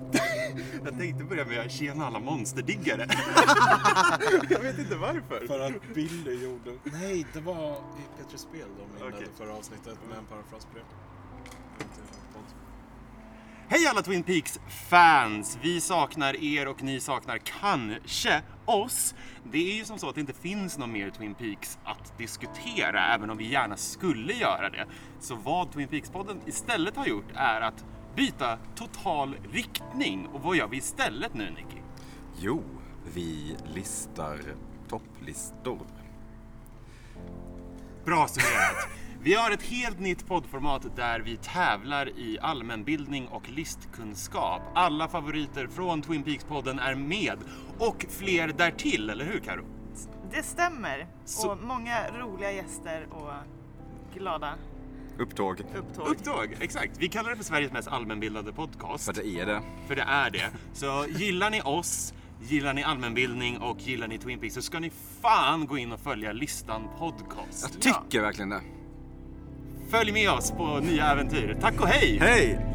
Jag tänkte börja med tjena alla monsterdiggare. jag vet inte varför. För att Billy gjorde... Nej, det var i Petri Spel de inledde Okej. förra avsnittet med en parafras på det. Alla Twin Peaks-fans! Vi saknar er och ni saknar kanske oss. Det är ju som så att det inte finns någon mer Twin Peaks att diskutera, även om vi gärna skulle göra det. Så vad Twin Peaks-podden istället har gjort är att byta total riktning. Och vad gör vi istället nu, Nicky? Jo, vi listar topplistor. Bra summerat. Vi har ett helt nytt poddformat där vi tävlar i allmänbildning och listkunskap. Alla favoriter från Twin Peaks-podden är med och fler därtill, eller hur Karo? Det stämmer. Så- Och många roliga gäster och glada Upptåg. upptåg. Upptåg, exakt. Vi kallar det för Sveriges mest allmänbildade podcast. För det är det. För det är det. Så gillar ni oss, gillar ni allmänbildning och gillar ni Twin Peaks så ska ni fan gå in och följa listan podcast. Jag tycker verkligen det. Följ med oss på nya äventyr. Tack och hej! Hej!